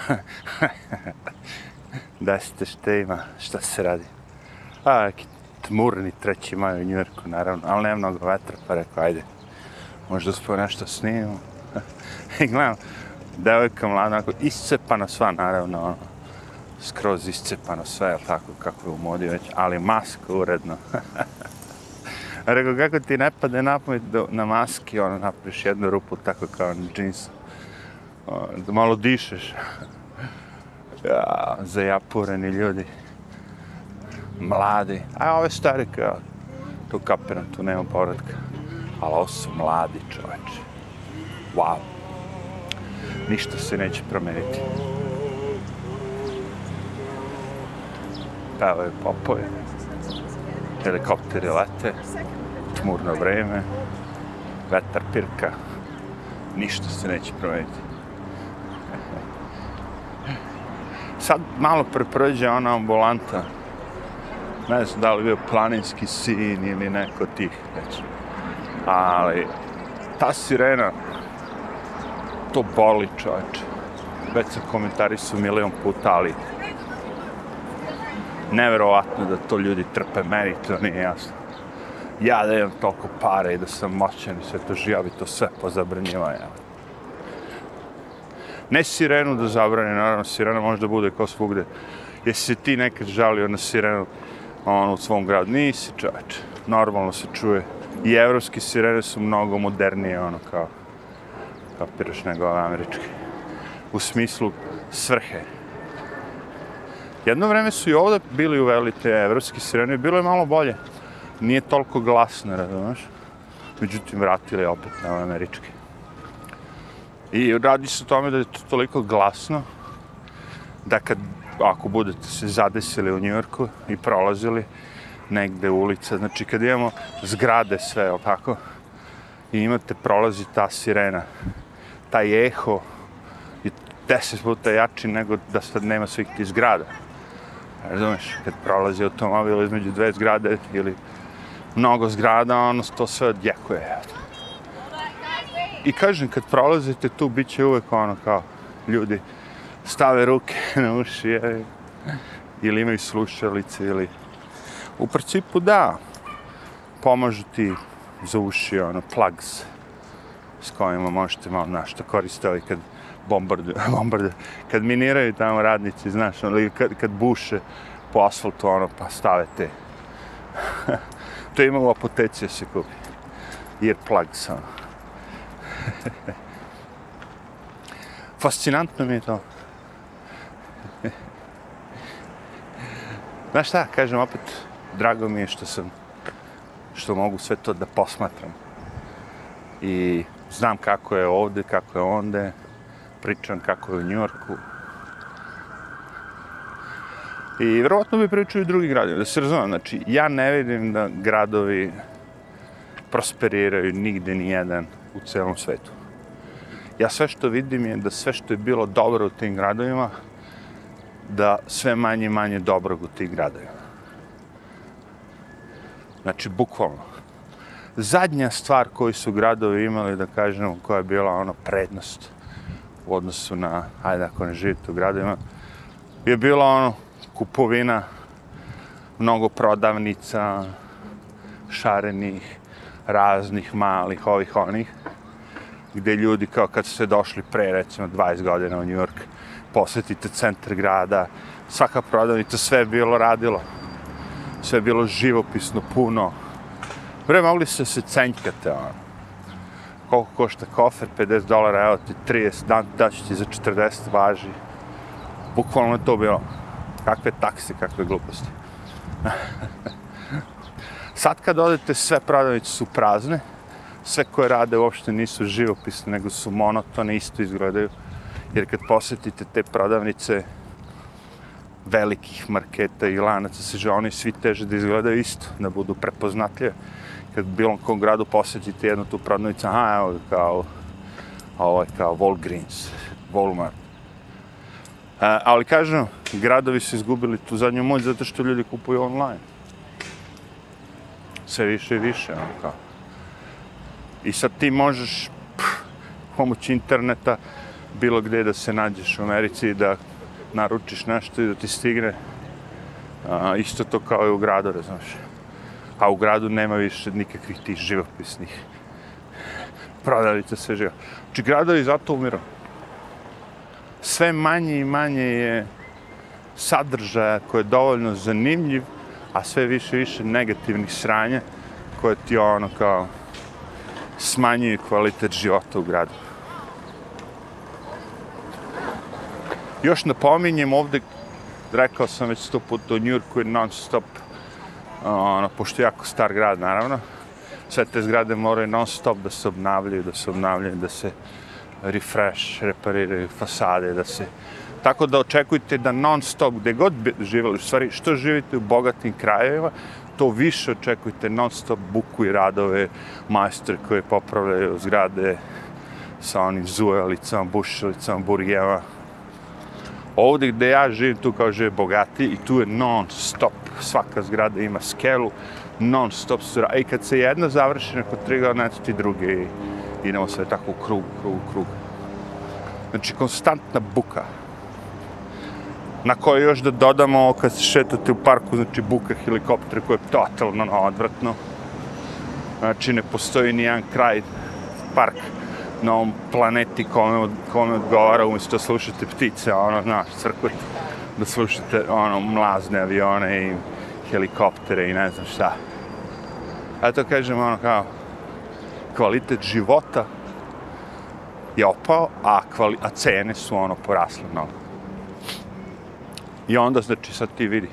da ste šte ima, šta se radi. A, neki tmurni treći maj u Njujorku, naravno, ali nema mnogo vetra, pa rekao, ajde, možda uspio nešto snimimo. I gledam, devojka mlada, onako, iscepana sva, naravno, ono, skroz iscepano sve, jel tako, kako je u modi već, ali maska uredno. Rekao, kako ti ne pade na pamet da na maski, ono, napriš jednu rupu, tako kao na džinsu. Ono, da malo dišeš. Ja, zajapureni ljudi. Mladi. A ove stare kao, tu kapiram, tu nema povratka. Ali ovo su mladi čovječe. Wow. Ništa se neće promeniti. Pevaju popovi. Helikopteri lete. Tmurno vreme. Vetar pirka. Ništa se neće promeniti. Sad malo preprođe ona ambulanta. Ne znam da li bio planinski sin ili neko tih. Već. Ali ta sirena to boli čovječe. Već sam komentari su milion puta, ali neverovatno da to ljudi trpe, meni to nije jasno. Ja da imam toliko pare i da sam moćan i sve to živa bi to sve pozabranjiva, ja. Ne sirenu da zabrane, naravno, sirena može da bude kao svugde. Jesi se ti nekad žalio na sirenu on, u svom gradu? Nisi, čovječe. Normalno se čuje. I evropske sirene su mnogo modernije, ono, kao, kapiraš nego ove američke. U smislu svrhe. Jedno vreme su i ovde bili uveli te evropske sirene, bilo je malo bolje. Nije toliko glasno, razumeš? Međutim, vratili opet na ove američke. I radi se o tome da je to toliko glasno, da kad, ako budete se zadesili u Njujorku i prolazili negde ulica, znači kad imamo zgrade sve, jel tako, i imate, prolazi ta sirena, taj eho je deset puta jači nego da sad nema svih tih zgrada. Razumeš, kad prolazi automobil između dve zgrade ili mnogo zgrada, ono to sve odjekuje. I kažem, kad prolazite tu, bit će uvek ono kao ljudi stave ruke na uši je, ili imaju slušalice ili... U principu da, pomažu ti za uši, ono, plugs s kojima možete malo našto koristiti ovaj kad bombarduju, bombarduju, kad miniraju tamo radnici, znaš, ono, ili kad, kad buše po asfaltu, ono, pa stavete. to ima u apoteci se kupi. Earplugs, ono. Fascinantno mi je to. Znaš šta, kažem opet, drago mi je što sam, što mogu sve to da posmatram. I znam kako je ovde, kako je onde, pričam kako je u Njorku. I vjerovatno bi pričao i drugi gradovi, da se razumem, znači, ja ne vidim da gradovi prosperiraju nigde ni jedan u celom svetu. Ja sve što vidim je da sve što je bilo dobro u tim gradovima, da sve manje i manje dobrog u tim gradovima. Znači, bukvalno. Zadnja stvar koju su gradovi imali, da kažemo, koja je bila ono prednost u odnosu na, ajde ako ne živite u gradovima, je bila ono kupovina mnogo prodavnica, šarenih, raznih, malih, ovih, onih, gdje ljudi kao kad su se došli pre, recimo, 20 godina u New York, posjetite centar grada, svaka prodavnica, sve je bilo radilo. Sve je bilo živopisno, puno. Pre mogli se se cenjkate, ono. Koliko košta kofer, 50 dolara, evo ti 30, dan, daću ti za 40, važi. Bukvalno je to bilo. Kakve takse, kakve gluposti. Sad kad odete, sve prodavnice su prazne, sve koje rade uopšte nisu živopisne, nego su monotone, isto izgledaju. Jer kad posetite te prodavnice velikih marketa i lanaca, se oni svi teže da izgledaju isto, da budu prepoznatljive. Kad bilo kom gradu posetite jednu tu prodavnicu, aha, evo kao, ovo je kao Walgreens, Walmart. E, ali kažem, gradovi su izgubili tu zadnju moć zato što ljudi kupuju online sve više i više, ono kao. I sad ti možeš pff, pomoć interneta bilo gde da se nađeš u Americi i da naručiš nešto i da ti stigne. A, isto to kao i u gradu, razumiješ. A u gradu nema više nikakvih tih živopisnih prodavnica, sve živa. Znači, gradovi zato umiru. Sve manje i manje je sadržaja koji je dovoljno zanimljiv, a sve više i više negativnih sranja koje ti ono kao smanjuje kvalitet života u gradu. Još napominjem ovde, rekao sam već sto put, do Njurku je non stop, ono, pošto je jako star grad naravno, sve te zgrade moraju non stop da se obnavljaju, da se obnavljaju, da se refresh, repariraju fasade, da se... Tako da očekujte da non stop, gde god živali, u stvari što živite u bogatim krajevima, to više očekujte non stop buku i radove, majstre koji popravljaju zgrade sa onim zujalicama, bušilicama, burgijama, Ovdje gdje ja živim, tu kao žive bogati i tu je non stop, svaka zgrada ima skelu, non stop su I kad se jedna završi, neko tri godina, ti druge i idemo sve tako u krug, krug, krug. Znači, konstantna buka. Na koje još da dodamo, kad se šetate u parku, znači buka helikopter koja je totalno odvratno. Znači, ne postoji ni jedan kraj park na ovom planeti kome, kome odgovara umjesto da slušate ptice, ono, znaš, crkut, da slušate, ono, mlazne avione i helikoptere i ne znam šta. A to kažem, ono, kao, kvalitet života je opao, a, kvali, a cene su, ono, porasle mnogo. I onda, znači, sad ti vidi,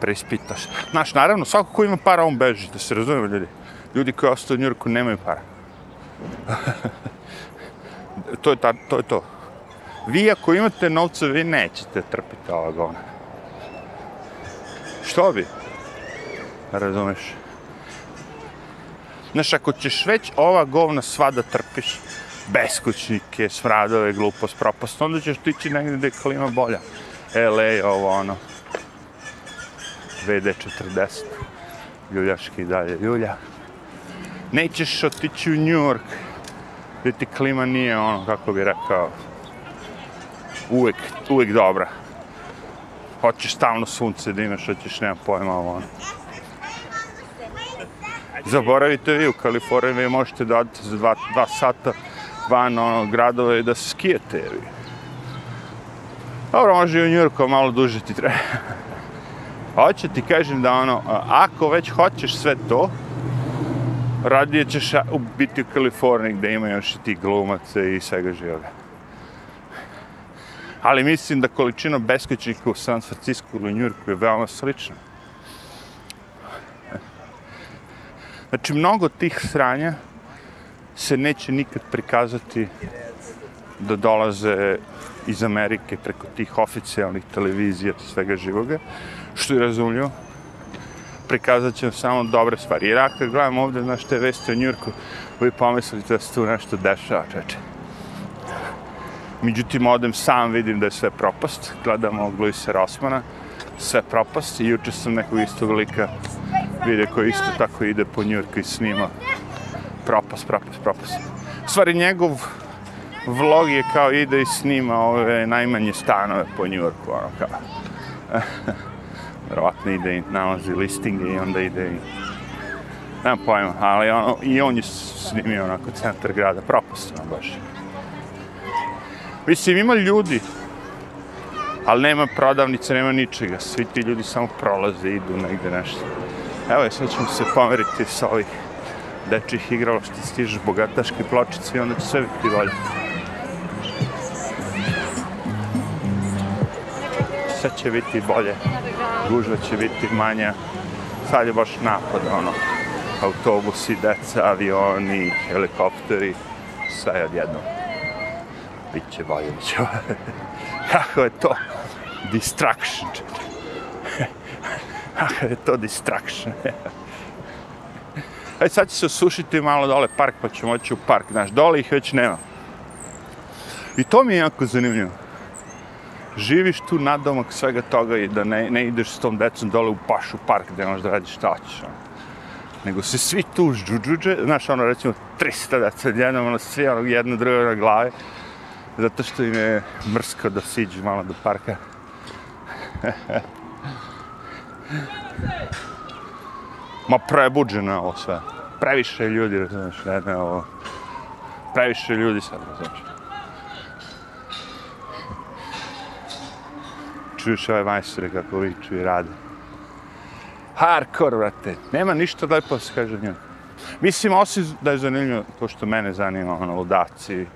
preispitaš. Znaš, naravno, svako ko ima para, on beži, da se razumemo ljudi. Ljudi koji ostaju u Njurku nemaju para. to, je ta, to je to. Vi ako imate novca, vi nećete trpiti ova govna. Što bi? Razumeš? Znaš, ako ćeš već ova govna sva da trpiš, beskućnike, smradove, glupost, propast, onda ćeš tići negdje gdje klima bolja. LA, ovo ono. VD40. Ljuljaški dalje, ljulja nećeš otići u New York, gdje ti klima nije ono, kako bi rekao, uvek, uvek dobra. Hoćeš stalno sunce da imaš, hoćeš, nema pojma ovo ono. Zaboravite vi u Kaliforniji, vi možete da odete za dva, dva sata van ono, gradove i da se skijete. Vi. Dobro, može i u Njurku, malo duže ti treba. Hoće ti kažem da ono, ako već hoćeš sve to, radije ćeš biti u Kaliforniji gde ima još i ti glumace i svega živoga. Ali mislim da količina beskućnika u San Francisco ili New Yorku je veoma slična. Znači, mnogo tih sranja se neće nikad prikazati da dolaze iz Amerike preko tih oficijalnih televizija i svega živoga, što je razumljivo prikazat ću samo dobre stvari. Jer ako gledam ovdje, znaš, te vesti o Njurku, vi pomislite da se tu nešto dešava, čeče. Međutim, odem sam, vidim da je sve propast. Gledam ovog Luisa Rosmana, sve propast. I juče sam nekog istog lika vidio koji isto tako ide po Njurku i snima propast, propast, propast. U stvari, njegov vlog je kao ide i snima ove najmanje stanove po Njurku, ono kao. vjerovatno ide i nalazi listinge i onda ide i... Nemam pojma, ali ono, i on je snimio onako centar grada, propustno baš. Mislim, ima ljudi, ali nema prodavnice, nema ničega. Svi ti ljudi samo prolaze, idu negde nešto. Evo, sad ćemo se pomeriti sa ovih dečih igrala što stižeš bogataški pločice i onda će sve biti bolje. Sad će biti bolje gužva će biti manja. Sad je baš napad, ono, autobusi, deca, avioni, helikopteri, sve odjedno. Biće bolje, biće bolje. Kako je to? Distraction. Kako je to distraction? Ajde, sad će se osušiti malo dole park, pa ćemo moći u park. Znaš, dole ih već nema. I to mi je jako zanimljivo živiš tu nadomak svega toga i da ne, ne ideš s tom decom dole u pašu park gdje možeš da radiš šta hoćeš. Ono. Nego se svi tu žuđuđe, znaš ono recimo 300 deca jednom, ono svi ono jedno drugo na glavi. Zato što im je mrsko da siđu malo do parka. Ma prebuđeno je ovo sve. Previše ljudi, razumiješ, ne, ne, ovo. Previše ljudi sad, razumiješ. Čuješ ove majstore kako viču i rade. Hardcore, vrate. Nema ništa lepo da se kaže njoj. Mislim, osim da je zanimljivo to što mene zanima, ono, ludaci,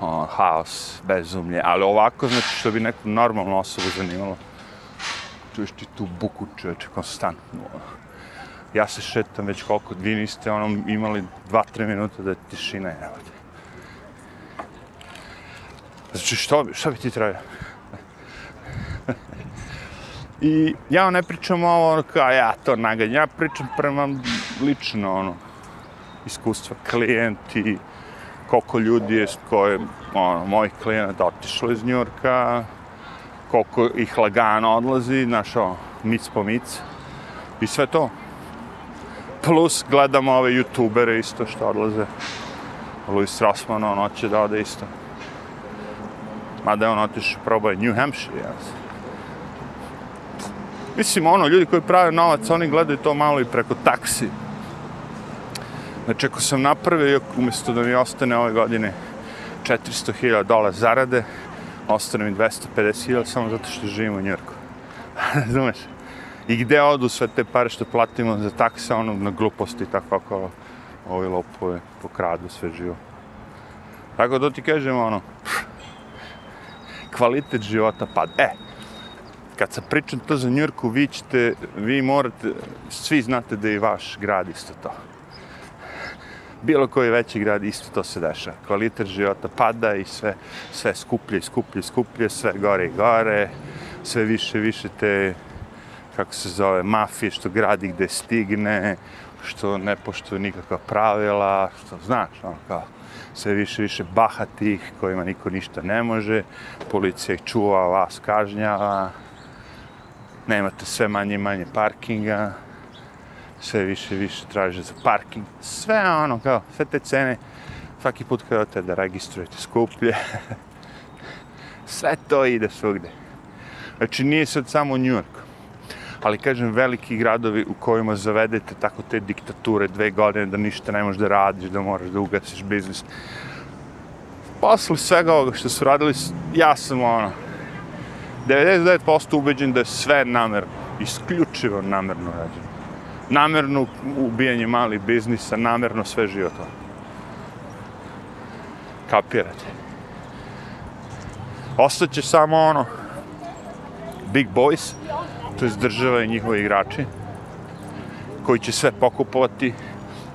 ono, haos, bezumlje, ali ovako, znači, što bi neku normalnu osobu zanimalo, čuješ ti tu buku čoveče, konstantno, ono. Ja se šetam već koliko, vi niste, ono, imali dva, tri minuta da je tišina, evo te. Znači, što bi, što bi ti trebao? I ja ne pričam ovo ono kao ja to naganjam, ja pričam prema lično ono, iskustva klijenti, koliko ljudi je, koje, ono, mojih klijenata otišlo iz Njurka, koliko ih lagano odlazi, znaš, ono, mic po mic, i sve to. Plus gledamo ove youtubere isto što odlaze. Louis Rossman, on hoće da ode isto. Mada je on otišao probao New Hampshire, ja sam. Mislim, ono, ljudi koji prave novac, oni gledaju to malo i preko taksi. Znači, ako sam napravio, umjesto da mi ostane ove godine 400.000 dolara zarade, ostane mi 250.000 samo zato što živim u Njurku. Razumeš? I gde odu sve te pare što platimo za taksa, ono, na gluposti, tako kako ovi lopove pokradu sve živo. Tako da ti kažem, ono, kvalitet života pad. E, kad sam pričam to za Njurku, vi ćete, vi morate, svi znate da je vaš grad isto to. Bilo koji veći grad isto to se dešava. Kvalitet života pada i sve, sve skuplje, skuplje, skuplje, sve gore i gore, sve više, više te, kako se zove, mafije što gradi gde stigne, što ne poštuje nikakva pravila, što znaš, ono kao, sve više, više bahatih kojima niko ništa ne može, policija ih čuva, vas kažnjava, nemate sve manje i manje parkinga, sve više i više traže za parking, sve ono kao, sve te cene, svaki put kada te da registrujete skuplje, sve to ide svugde. Znači nije sad samo New York, ali kažem veliki gradovi u kojima zavedete tako te diktature dve godine da ništa ne možeš da radiš, da moraš da ugasiš biznis. Posle svega ovoga što su radili, ja sam ono, 99% ubeđen da je sve namerno, isključivo namerno rađeno. Namerno ubijanje malih biznisa, namerno sve života. Kapirate. Ostaće samo ono, big boys, to je država i njihovi igrači, koji će sve pokupovati,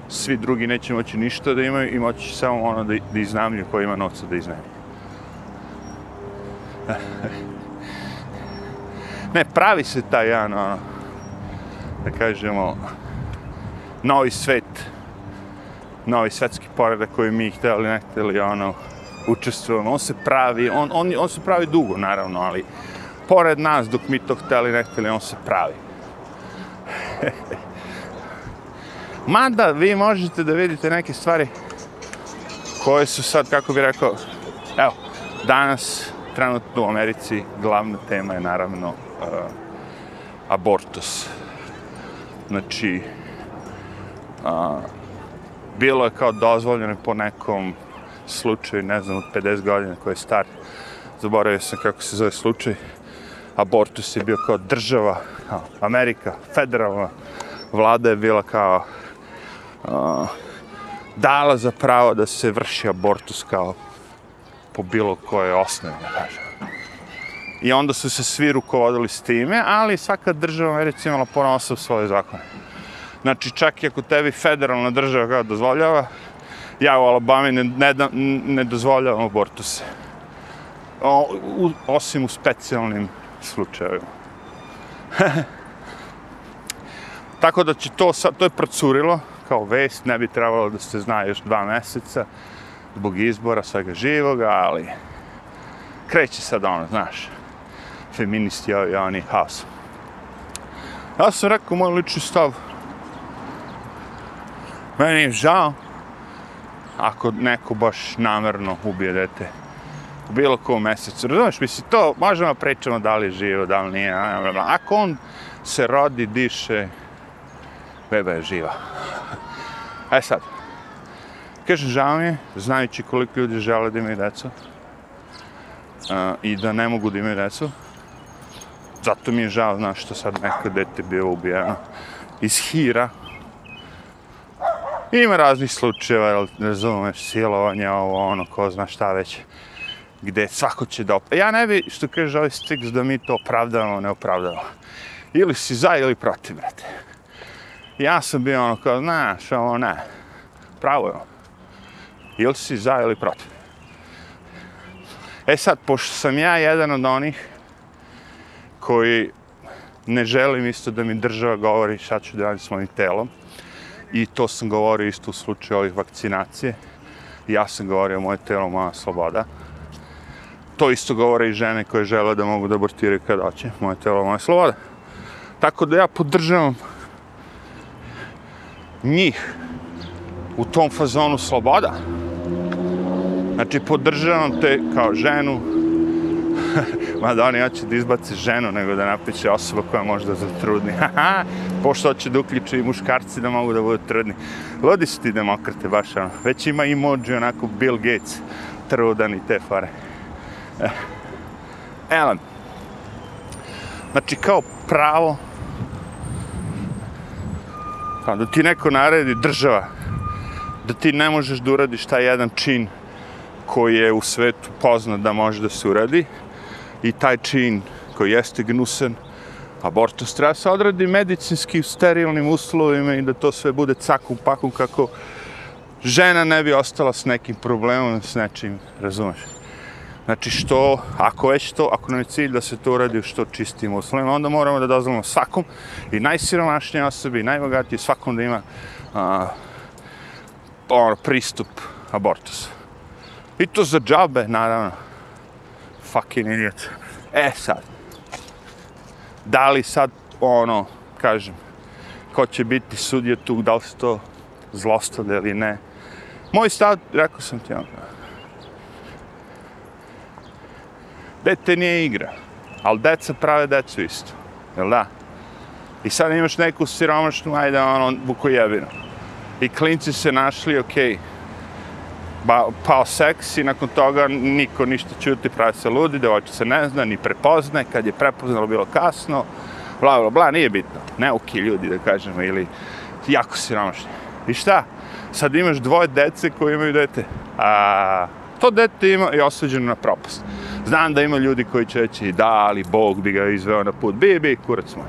svi drugi neće moći ništa da imaju i moći samo ono da, da iznamlju koji ima novca da iznamlju ne, pravi se taj jedan, ono, da kažemo, novi svet, novi svetski poredak koji mi htjeli, ne hteli, ono, učestvujemo. On se pravi, on, on, on se pravi dugo, naravno, ali pored nas, dok mi to hteli, ne hteli, on se pravi. Mada, vi možete da vidite neke stvari koje su sad, kako bih rekao, evo, danas, trenutno u Americi, glavna tema je naravno uh, abortus. Znači, uh, bilo je kao dozvoljeno po nekom slučaju, ne znam, od 50 godina koji je star, zaboravio sam kako se zove slučaj, abortus je bio kao država, kao Amerika, federalna vlada je bila kao uh, dala za pravo da se vrši abortus kao po bilo koje osnovi, da kažem. I onda su se svi rukovodili s time, ali svaka država America imala ponosno svoje zakone. Znači, čak i ako tebi federalna država kao dozvoljava, ja u Alabami ne, ne, ne dozvoljavam abortuse. O, u, osim u specijalnim slučajevima. Tako da će to, to je procurilo kao vest, ne bi trebalo da se zna još dva meseca zbog izbora svega živoga, ali kreće sad ono, znaš, feministi ja, ja ni haos. Ja sam rekao moj lični stav. Meni je žao ako neko baš namerno ubije dete u bilo kom mesecu. Razumeš, misli, to možemo pričamo da li je živo, da li nije. Ako on se rodi, diše, beba je živa. E sad, kažem, žao mi je, znajući koliko ljudi žele da imaju decu uh, i da ne mogu da imaju decu, zato mi je žao, znaš, što sad neko dete bio ubijeno iz hira. Ima raznih slučajeva, razumeš, silovanja, ovo, ono, ko zna šta već, gde svako će da op... Ja ne bi, što kaže ovaj Stix, da mi to opravdavamo, ne opravdavamo. Ili si za ili protiv, brate. Ja sam bio ono kao, znaš, ovo ne, pravo je Ili si za ili protiv. E sad, pošto sam ja jedan od onih koji ne želim isto da mi država govori šta ću da radim s mojim telom. I to sam govorio isto u slučaju ovih vakcinacije. Ja sam govorio moje telo, moja sloboda. To isto govore i žene koje žele da mogu da abortiraju kada hoće. Moje telo, moja sloboda. Tako da ja podržavam njih u tom fazonu sloboda. Znači, podržavam te kao ženu, Ma da oni hoće da izbaci ženu, nego da napiše osoba koja može da zatrudni. Pošto hoće da uključe i muškarci da mogu da budu trudni. Lodi su ti demokrate, baš ono. Već ima emoji onako Bill Gates, trudan i te fare. Eh. Elan. Znači, kao pravo, kao da ti neko naredi država, da ti ne možeš da uradiš taj jedan čin koji je u svetu poznat da može da se uradi, i taj čin koji jeste gnusan, abortus treba se odradi medicinski u sterilnim uslovima i da to sve bude cakum pakum kako žena ne bi ostala s nekim problemom, s nečim, razumeš? Znači što, ako već to, ako nam je cilj da se to uradi u što čistim uslovima, onda moramo da dozvolimo svakom i najsiromašnije osobi, i najbogatije, svakom da ima a, ono, pristup abortusa. I to za džabe, naravno fucking idiot. E sad, da li sad, ono, kažem, ko će biti sudje tu, da li se to zlostade ili ne. Moj stav, rekao sam ti ono, dete nije igra, ali deca prave decu isto, jel da? I sad imaš neku siromašnu, ajde, ono, bukojevinu. I klinci se našli, okej, okay, ba, pao seks i nakon toga niko ništa čuti, pravi se ludi, devojče se ne zna, ni prepozne, kad je prepoznalo bilo kasno, bla, bla, bla, nije bitno. Neuki ljudi, da kažemo, ili jako siromašni. I šta? Sad imaš dvoje dece koji imaju dete. A, to dete ima i osuđeno na propast. Znam da ima ljudi koji će reći da, ali Bog bi ga izveo na put. Bi, bi, kurac moj.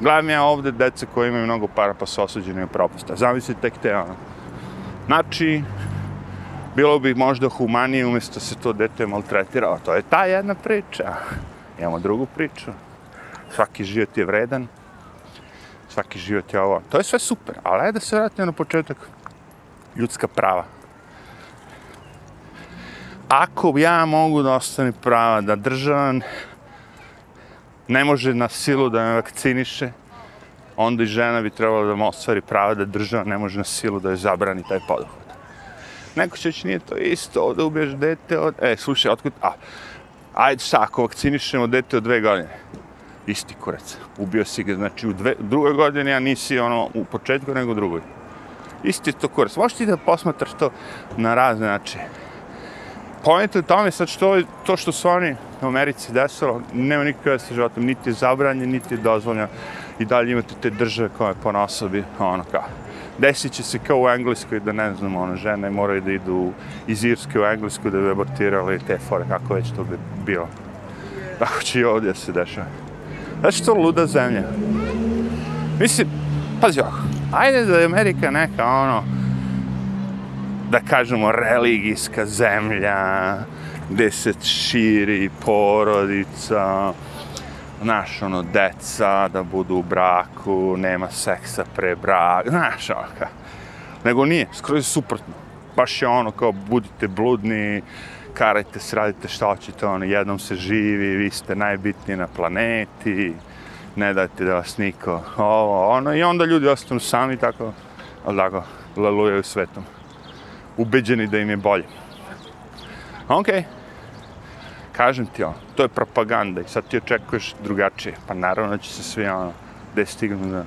Gledam ja ovde deca koji imaju mnogo para pa su osuđeni na propast. Zamisli tek te ono. Znači, bilo bi možda humanije umjesto se to dete maltretira. To je ta jedna priča. Imamo drugu priču. Svaki život je vredan. Svaki život je ovo. To je sve super. Ali ajde da se vratimo na početak. Ljudska prava. Ako ja mogu da ostane prava da državan ne može na silu da me vakciniše, onda i žena bi trebala da mu ostvari prava da država ne može na silu da joj zabrani taj poduhvat. Neko će nije to isto, ovdje ubiješ dete od... E, slušaj, otkud... A, ajde šta, ako vakcinišemo dete od dve godine. Isti kurac. Ubio si ga, znači, u dve, drugoj godini, a nisi ono u početku, nego u drugoj. Isti to kurac. Možeš ti da posmatraš to na razne načine. Pojente u tome sad što to što su oni u Americi desilo, nema nikakve sa životom, niti je zabranjen, niti je dozvoljeno. I dalje imate te države koje po osobi, ono kao desit će se kao u Engleskoj da ne znam, ono, žene moraju da idu iz Irske u Englesku da bi abortirali te fore, kako već to bi bilo. Tako će i ovdje se dešava. Znači, to luda zemlja. Mislim, pazi ovako, ajde da je Amerika neka, ono, da kažemo, religijska zemlja, gde se širi porodica, znaš, ono, deca da budu u braku, nema seksa pre braka, znaš, ono, ka. Nego nije, skroz je suprotno. Baš je ono, kao, budite bludni, karajte se, radite šta hoćete, ono, jednom se živi, vi ste najbitniji na planeti, ne dajte da vas niko, ovo, ono, i onda ljudi ostanu sami tako, ali tako, lalujaju svetom, ubeđeni da im je bolje. Okej. Okay. Kažem ti ono, to je propaganda i sad ti očekuješ drugačije. Pa naravno da će se svi ono, gde stignu ono, na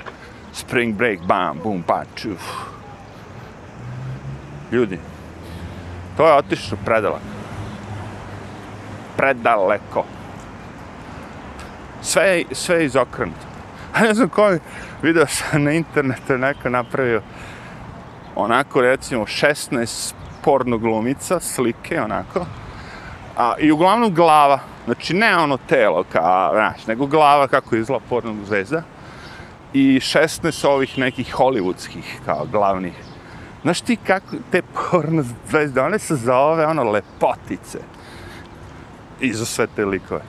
spring break, bam, bum, pa, čuf. Ljudi, to je otišlo predaleko. Predaleko. Sve, sve je izokrenuto. A ne znam koji video sam na internetu neko napravio onako recimo 16 porno glumica, slike onako. A, I uglavnom glava, znači ne ono telo kao, znaš, nego glava kako je izla pornog zvezda. I 16 ovih nekih hollywoodskih kao glavnih. Znaš ti kako te porno zvezde, one se zove ono lepotice. I za sve te likove.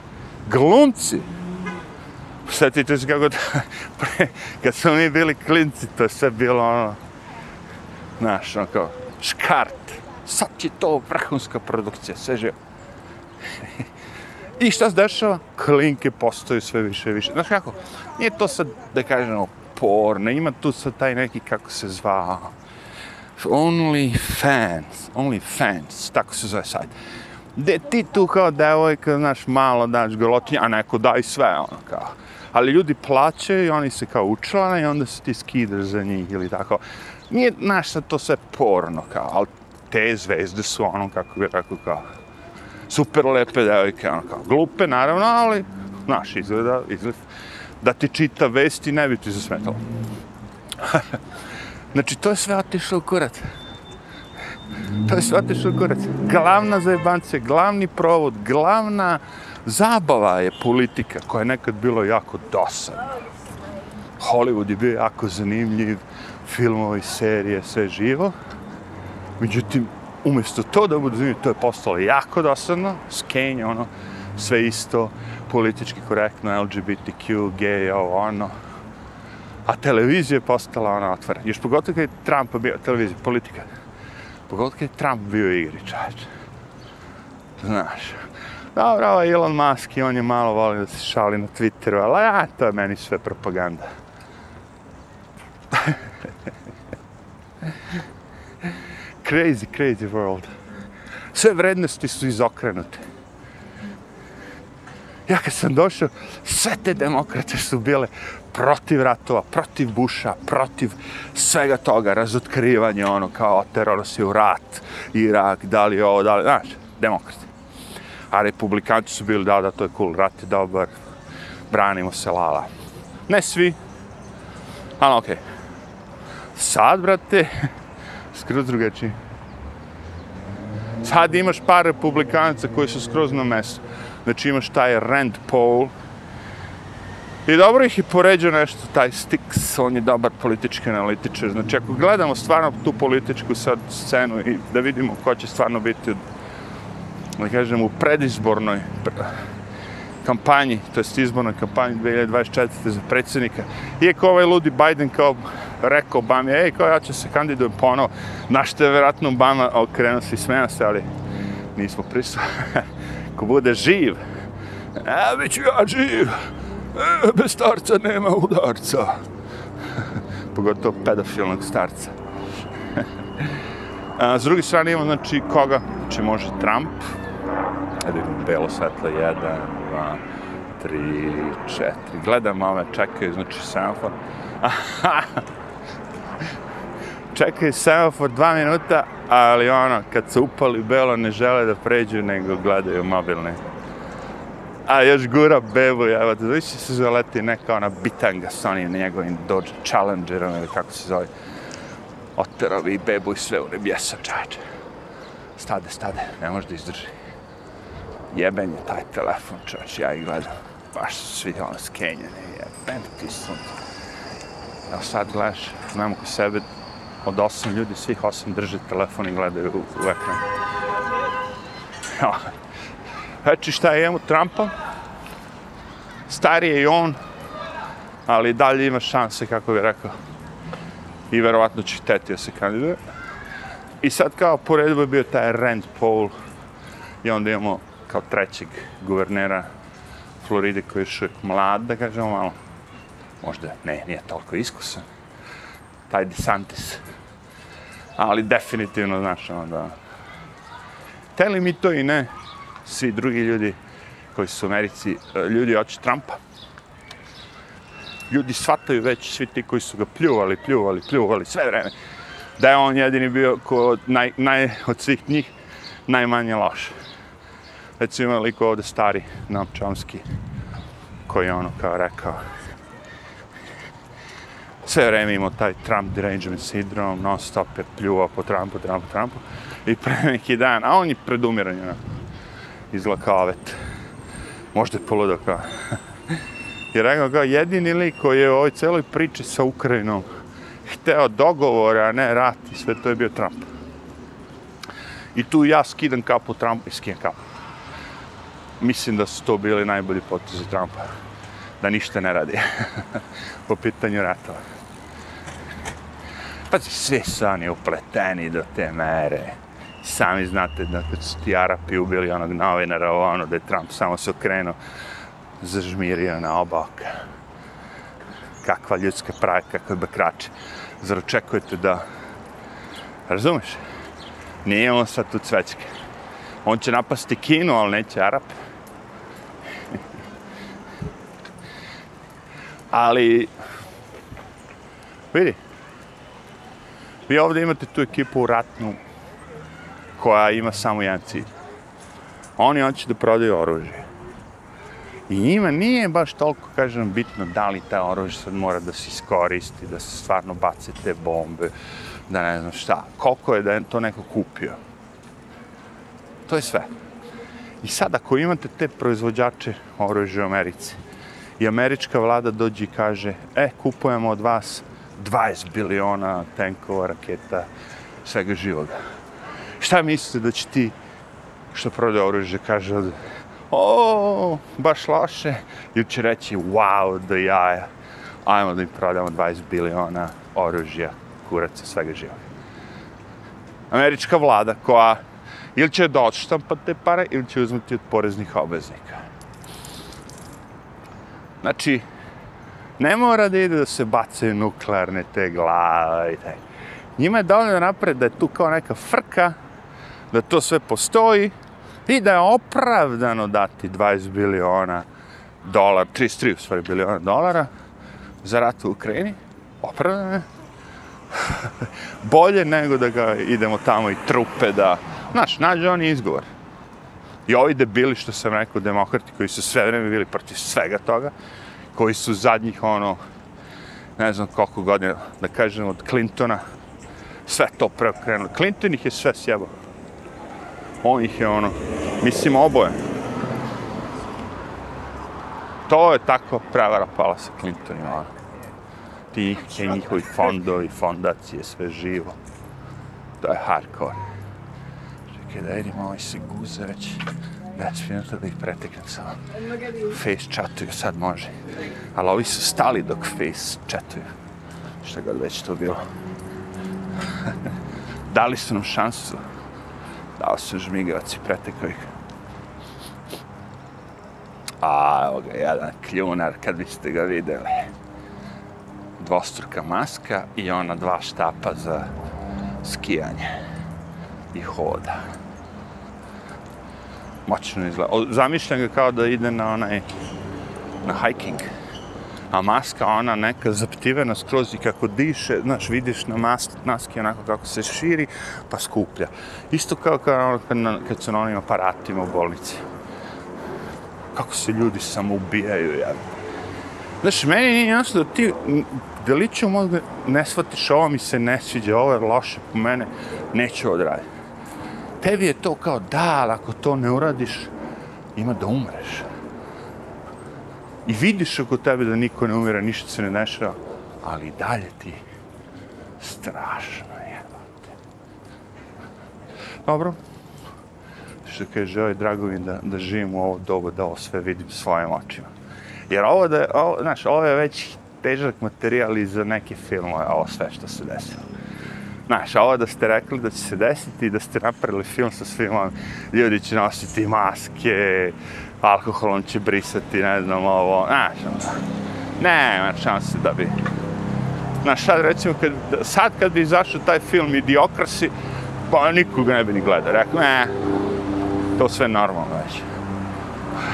Glumci, Sjetite se kako da, pre, kad smo mi bili klinci, to je sve bilo ono, znaš, ono kao, škart. Sad će to vrhunska produkcija, sve živo. I šta se dešava? Klinke postaju sve više i više. Znaš kako? Nije to sad, da kažemo, porno, ima tu sad taj neki, kako se zvao, only fans, only fans, tako se zove sad. Gde ti tu kao devojka, znaš, malo daš golotinje, a neko daj sve, ono kao ali ljudi plaćaju i oni se kao učlane i onda se ti skidaš za njih ili tako. Nije, znaš, sad to sve porno kao, ali te zvezde su ono, kako bi rekao, kao, super lepe devojke, ono kao, glupe naravno, ali, znaš, izgleda, izgleda, da ti čita vesti, ne bi ti zasmetalo. znači, to je sve otišlo u kurac. To je sve otišlo u kurac. Glavna zajebance, glavni provod, glavna zabava je politika koja je nekad bilo jako dosadna. Hollywood je bio jako zanimljiv, filmovi, serije, sve živo. Međutim, umjesto to da bude zanimljivi, to je postalo jako dosadno, skenje, ono, sve isto, politički korektno, LGBTQ, gay, ovo, ono. A televizija je postala ona otvorena. Još pogotovo kad je Trump bio, televizija, politika. Pogotovo kad je Trump bio igri, čač. Znaš, Dobro, ovo je Elon Musk i on je malo volio da se šali na Twitteru, ali ja, to je meni sve propaganda. crazy, crazy world. Sve vrednosti su izokrenute. Ja kad sam došao, sve te demokrate su bile protiv ratova, protiv Busha, protiv svega toga, razotkrivanje ono kao terorosi u rat, Irak, da li ovo, da li, znaš, demokrati a republikanci su bili, da, da, to je cool, rat je dobar, branimo se, lala. Ne svi, ali okej. Okay. Sad, brate, skroz drugačiji. Sad imaš par republikanaca koji su skroz na mesu. Znači imaš taj Rand Paul. I dobro ih je poređao nešto, taj Stix, on je dobar politički analitičar. Znači ako gledamo stvarno tu političku sad scenu i da vidimo ko će stvarno biti da kažem, u predizbornoj kampanji, to jest izbornoj kampanji 2024. za predsjednika. Iako ovaj ludi Biden kao rekao Obama, ej, kao ja ću se kandidujem ponovo, na što je vjerojatno Obama okrenuo se i smena se, ali nismo prisutni. Ko bude živ, a bit ću ja živ, e, bez starca nema udarca. Pogotovo pedofilnog starca. A, s druge strane imamo, znači, koga? Znači, može Trump, kad vidim belo svetlo, jedan, dva, tri, četiri, gledam ove, čekaju, znači, semafor. čekaju semafor dva minuta, ali ono, kad se upali belo, ne žele da pređu, nego gledaju mobilne. A još gura bebu, evo, da više se zaleti neka ona bitanga s onim njegovim Dodge Challengerom, ili kako se zove. Oterovi bebu i sve u nebjesa, čače. Stade, stade, ne može da izdrži jeben je taj telefon, čovječ, ja ih gledam. Baš su svi ono skenjeni, jeben ti sunce. Evo sad gledaš, znamo ko sebe, od osam ljudi, svih osam drže telefon i gledaju u, u ekran. Znači šta je imamo Trumpa? Stariji je i on, ali dalje ima šanse, kako bih rekao. I verovatno će tetio se kandiduje. I sad kao po redu je bio taj Rand Paul. I onda imamo kao trećeg guvernera Floride koji je još mlad, da kažemo malo. Možda ne, nije toliko iskusan. Taj DeSantis. Ali definitivno, znaš, ono da... Teli mi to i ne, svi drugi ljudi koji su u Americi, eh, ljudi oči Trumpa. Ljudi shvataju već, svi ti koji su ga pljuvali, pljuvali, pljuvali sve vreme, da je on jedini bio ko naj, naj, od svih njih najmanje loš. Recimo ima liko ovde stari Nam Chomsky, koji je ono kao rekao, sve vreme imao taj Trump derangement syndrome, non stop je pljuvao po Trumpu, Trumpu, Trumpu. I pre neki dan, a on je pred umiranjem, ono, izgleda kao avet. Možda je poludo kao. I rekao kao jedini lik koji je u ovoj celoj priči sa Ukrajinom hteo dogovore, a ne rat i sve to je bio Trump. I tu ja skidam kapu Trumpu i skidam kapu. Mislim da su to bili najbolji potezi Trumpa. Da ništa ne radi po pitanju ratova. Pazi, sve su oni upleteni do te mere. Sami znate da kad su ti Arapi ubili onog novinara, ono da je Trump samo se okrenuo, zažmirio na obok. Kakva ljudska praja, kakve bakrače. Zar očekujete da... Razumeš? Nije on sad tu cvećke. On će napasti Kinu, ali neće Arape. Ali... Vidi, Vi ovdje imate tu ekipu ratnu koja ima samo jedan cilj. Oni hoće da prodaju oružje. I njima nije baš toliko, kažem, bitno da li ta oružje sad mora da se iskoristi, da se stvarno bace te bombe, da ne znam šta. Koliko je da je to neko kupio. To je sve. I sad, ako imate te proizvođače oružja u Americi i američka vlada dođe i kaže, e, kupujemo od vas 20 biliona tenkova, raketa, svega živoga. Šta mislite da će ti što prodaje oružje kaže o, baš loše, ili će reći wow, do jaja, ajmo da im prodamo 20 biliona oružja, kuraca, svega živoga. Američka vlada koja ili će da odštampa te pare ili će uzmeti od poreznih obveznika. Znači, ne mora da ide da se bace nuklearne te glave i taj. Njima je dovoljno da napred da je tu kao neka frka, da to sve postoji i da je opravdano dati 20 biliona dolara, 33 u stvari biliona dolara za rat u Ukrajini. Opravdano je. Bolje nego da ga idemo tamo i trupe da... Znaš, nađe oni izgovor. I ovi debili što sam rekao, demokrati koji su sve vreme bili protiv svega toga, koji su zadnjih, ono, ne znam koliko godina, da kažem, od Clintona, sve to preokrenulo. Clinton ih je sve sjebao. On ih je, ono, mislim, oboje. To je tako prevara pala sa Clintonima, ono. Ti njihovi fondovi, fondacije, sve živo. To je hardcore. Čekaj, da vidim, ovaj se guze već. 10 minuta da ih preteknem samo. Face chatuju, sad može. Ali ovi su stali dok face chatuju. Šta god već to bilo. Dali su nam šansu. Dao su žmigavac i pretekao ih. A, evo ga, jedan kljunar, kad biste ga videli. Dvostruka maska i ona dva štapa za skijanje i hoda moćno izgleda. Zamišljam ga kao da ide na onaj, na hiking. A maska, ona neka zaptivena skroz i kako diše, znaš, vidiš na mas, maski onako kako se širi, pa skuplja. Isto kao kad, kad, kad su na onim aparatima u bolnici. Kako se ljudi samo ubijaju, ja. Znaš, meni nije jasno da ti deliću možda ne shvatiš, ovo mi se ne sviđa, ovo je loše po mene, neću odraditi tebi je to kao da, ali ako to ne uradiš, ima da umreš. I vidiš oko tebe da niko ne umira, ništa se ne dešava, ali dalje ti strašno je. Dobro. Što kaže, ovaj drago mi da, da živim u ovo dobu, da ovo sve vidim svojim očima. Jer ovo da, ovo, znaš, ovo je već težak materijal i za neke filmove, ovo sve što se desilo. Znaš, ovo da ste rekli da će se desiti i da ste napravili film sa svim ovim, ljudi će nositi maske, alkoholom će brisati, ne znam, ovo, znaš, ono, ne, ima šanse da bi... Znaš, sad recimo, kad, sad kad bi izašao taj film Idiokrasi, pa nikoga ne bi ni gledao, rekao, ne, to sve normalno već.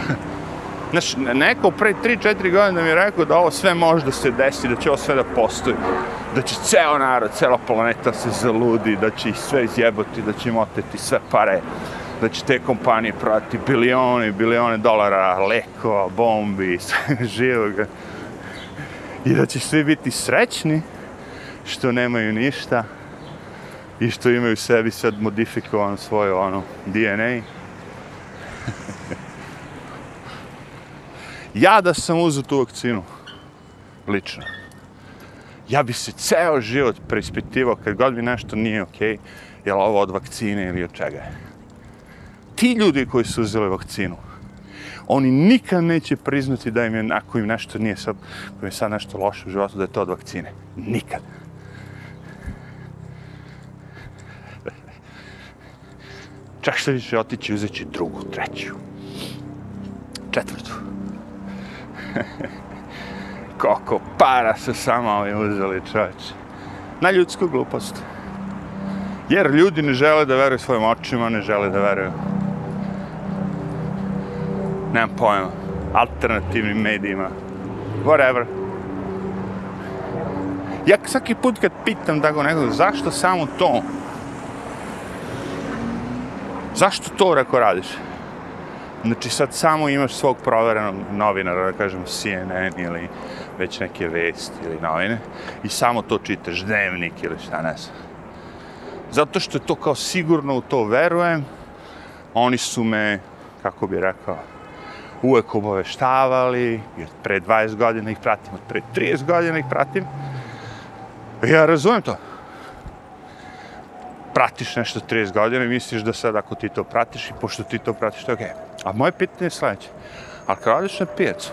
Znaš, neko pre 3-4 godine mi je rekao da ovo sve može da se desi, da će ovo sve da postoji. Da će ceo narod, cela planeta se zaludi, da će ih sve izjebati, da će im oteti sve pare, da će te kompanije prati bilione i bilione dolara, lekova, bombi, živog. živoga. I da će svi biti srećni što nemaju ništa i što imaju sebi sad modifikovan svoj ono, DNA. ja da sam uzeo tu vakcinu, lično, ja bi se ceo život preispitivao kad god mi nešto nije okej, okay, je li ovo od vakcine ili od čega je. Ti ljudi koji su uzeli vakcinu, oni nikad neće priznati da im je, ako im nešto nije sad, ako im je sad nešto loše u životu, da je to od vakcine. Nikad. Čak što više otići uzeći drugu, treću, četvrtu. Koliko para su samo ovi uzeli čovječe. Na ljudsku glupost. Jer ljudi ne žele da veruju svojim očima, ne žele da veruju. Nemam pojma. Alternativnim medijima. Whatever. Ja svaki put kad pitam da go nekog, zašto samo to? Zašto to reko radiš? Znači sad samo imaš svog proverenog novinara, da kažemo CNN ili već neke vesti ili novine i samo to čitaš, dnevnik ili šta ne znam. Zato što je to kao sigurno u to verujem, oni su me, kako bi rekao, uvek obaveštavali, jer pre 20 godina ih pratim, od pre 30 godina ih pratim. Ja razumem to pratiš nešto 30 godina i misliš da sad ako ti to pratiš i pošto ti to pratiš, to je okej. Okay. A moje pitanje je sledeće. Ali kad radiš na pijacu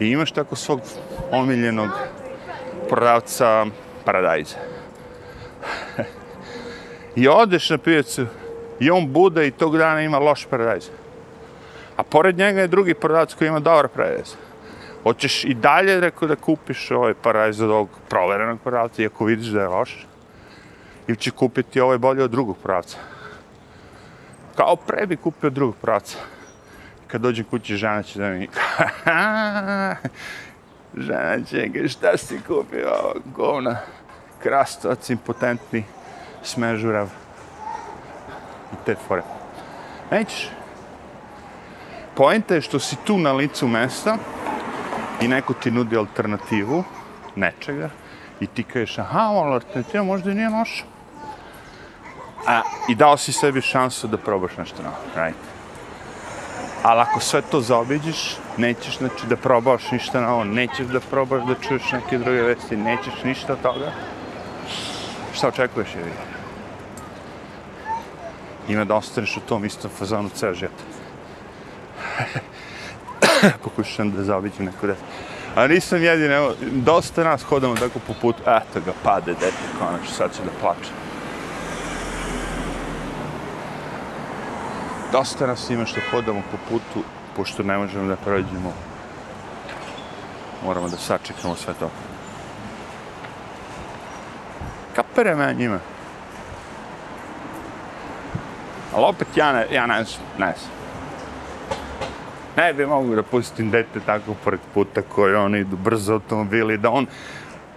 i imaš tako svog omiljenog prodavca paradajza i odeš na pijacu i on bude i tog dana ima loš paradajz. A pored njega je drugi prodavac koji ima dobar paradajz. Hoćeš i dalje rekao da kupiš ovaj paradajz od ovog proverenog prodavca, iako vidiš da je loš ili će kupiti ovaj bolje od drugog prodavca. Kao pre bi kupio drugog prodavca. Kad dođem kući, žena će da mi... žena će, šta si kupio govna? Krastovac, impotentni, smežurav. I te fore. Nećeš. Poenta je što si tu na licu mesta i neko ti nudi alternativu nečega i ti kažeš, aha, ali alternativa možda i nije noša. A, I dao si sebi šansu da probaš nešto novo, right? Ali ako sve to zaobiđeš, nećeš znači, da probaš ništa novo, nećeš da probaš da čuješ neke druge vesti, nećeš ništa od toga. Šta očekuješ je vidjeti? Ima da ostaneš u tom istom fazonu ceo život. Pokušam da zaobiđem neko dete. A nisam jedin, evo, dosta nas hodamo tako po putu, eto ga, pade dete, konačno, sad će da plače. Dosta nas ima što hodamo po putu, pošto ne možemo da prođemo. Moramo da sačekamo sve to. Kapere me njima. Ali opet ja ne, ja ne znam, ne znam. Ne bi mogu da pustim dete tako pored puta koji oni idu brzo automobili, da on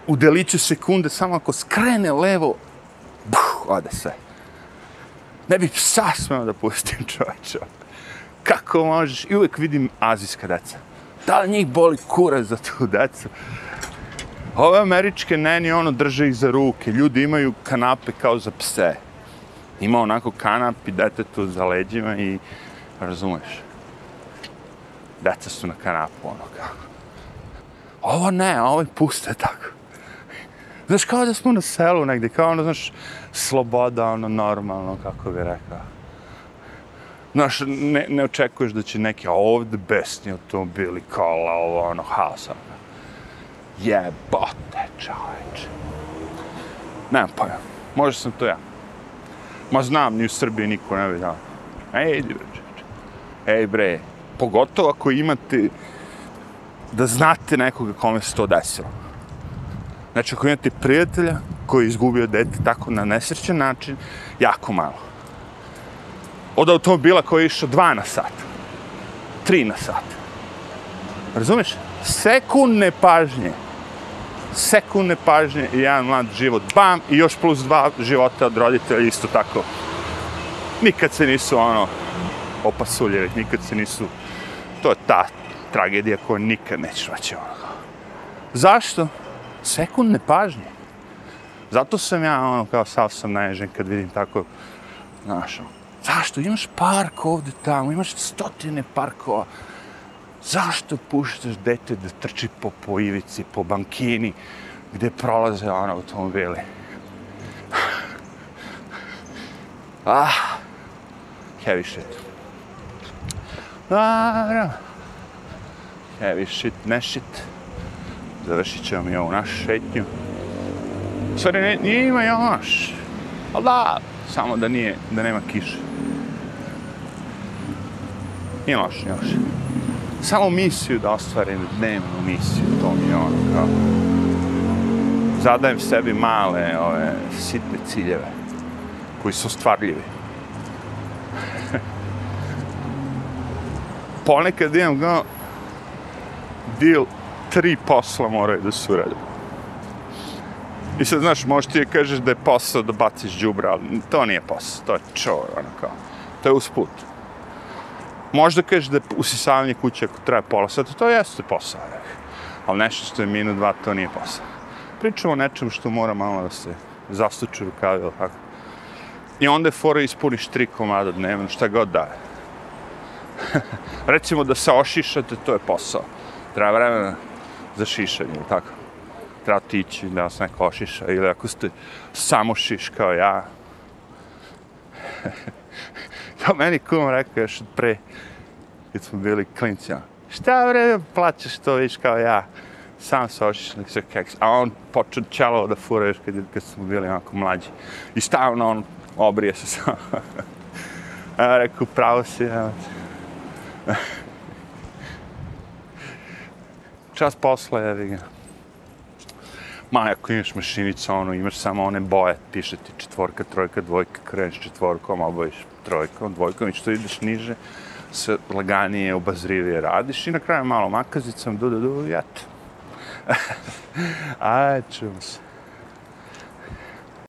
u deliću sekunde samo ako skrene levo, buh, ode sve ne bi psa smeo da pustim čovječa. Kako možeš? I uvijek vidim azijska deca. Da li njih boli kura za tu decu? Ove američke neni ono drže ih za ruke. Ljudi imaju kanape kao za pse. Ima onako kanap i detetu za leđima i razumeš. Deca su na kanapu ono kao. Ovo ne, ovo ovaj je puste tako. Znaš, kao da smo na selu negdje, kao ono, znaš, sloboda, ono, normalno, kako bi rekao. Znaš, ne, ne očekuješ da će neki ovdje besni automobili, kola, ovo, ono, haos, ono. Jebote, čoveče. Nemam pojma, možda sam to ja. Ma znam, ni u Srbiji niko ne bi dao. Ej, idi bre, čoveče. Ej, bre, pogotovo ako imate da znate nekoga kome se to desilo. Znači, ako imate prijatelja koji je izgubio dete tako na nesrećen način, jako malo. Od automobila koji je išao dva na sat, tri na sat, Razumeš? Sekundne pažnje. Sekundne pažnje i jedan mlad život. Bam! I još plus dva života od roditelja isto tako. Nikad se nisu ono opasuljevi, nikad se nisu... To je ta tragedija koju nikad nećeš vaći ono. Zašto? Sekundne pažnje. Zato sam ja ono kao sav sam naježen kad vidim tako, znaš, ono, zašto imaš park ovde tamo, imaš stotine parkova, zašto puštaš dete da trči po, poivici, po bankini, gde prolaze ono automobili? ah, heavy shit. Dobro. Heavy shit, ne shit. Završit ćemo mi ovu našu šetnju. U stvari, ne, nije ima još. Ono Ali da, samo da nije, da nema kiše. Nije loš, nije loš. Samo misiju da ostvarim dnevnu misiju, to mi je ono kao... Zadajem sebi male, ove, sitne ciljeve, koji su stvarljivi. Ponekad imam no, deal, tri posla moraju da se urade. I sad, znaš, možeš ti je kažeš da je posao da baciš džubra, ali to nije posao, to je čor, ono kao. To je usput. Možda kažeš da je usisavanje kuće ako traje pola sata, to jeste posao. Ali nešto što je minut, dva, to nije posao. Pričamo o nečem što mora malo da se zastuče rukavi, ili tako. I onda je fora ispuniš tri komada dnevno, šta god da Recimo da se ošišate, to je posao. Treba vremena za šišanje, ili tako treba ići da vas neko ošiša ili ako ste samo šiš kao ja. to meni kum rekao još pre, kad smo bili klinci, ono, šta bre, plaćaš to, viš kao ja, sam se ošiš, nek se keks. A on počeo čelo da fura još kad, kad smo bili onako mlađi. I stavno on obrije se samo. ja rekao, pravo si, evo Čas posle, evi ga ma ako imaš mašinicu, ono, imaš samo one boje, piše ti četvorka, trojka, dvojka, kreneš četvorkom, obaviš trojkom, dvojkom i što ideš niže, sve laganije, obazrivije radiš i na kraju malo makazicom, du, du, du, jat. Ajde, čujemo se.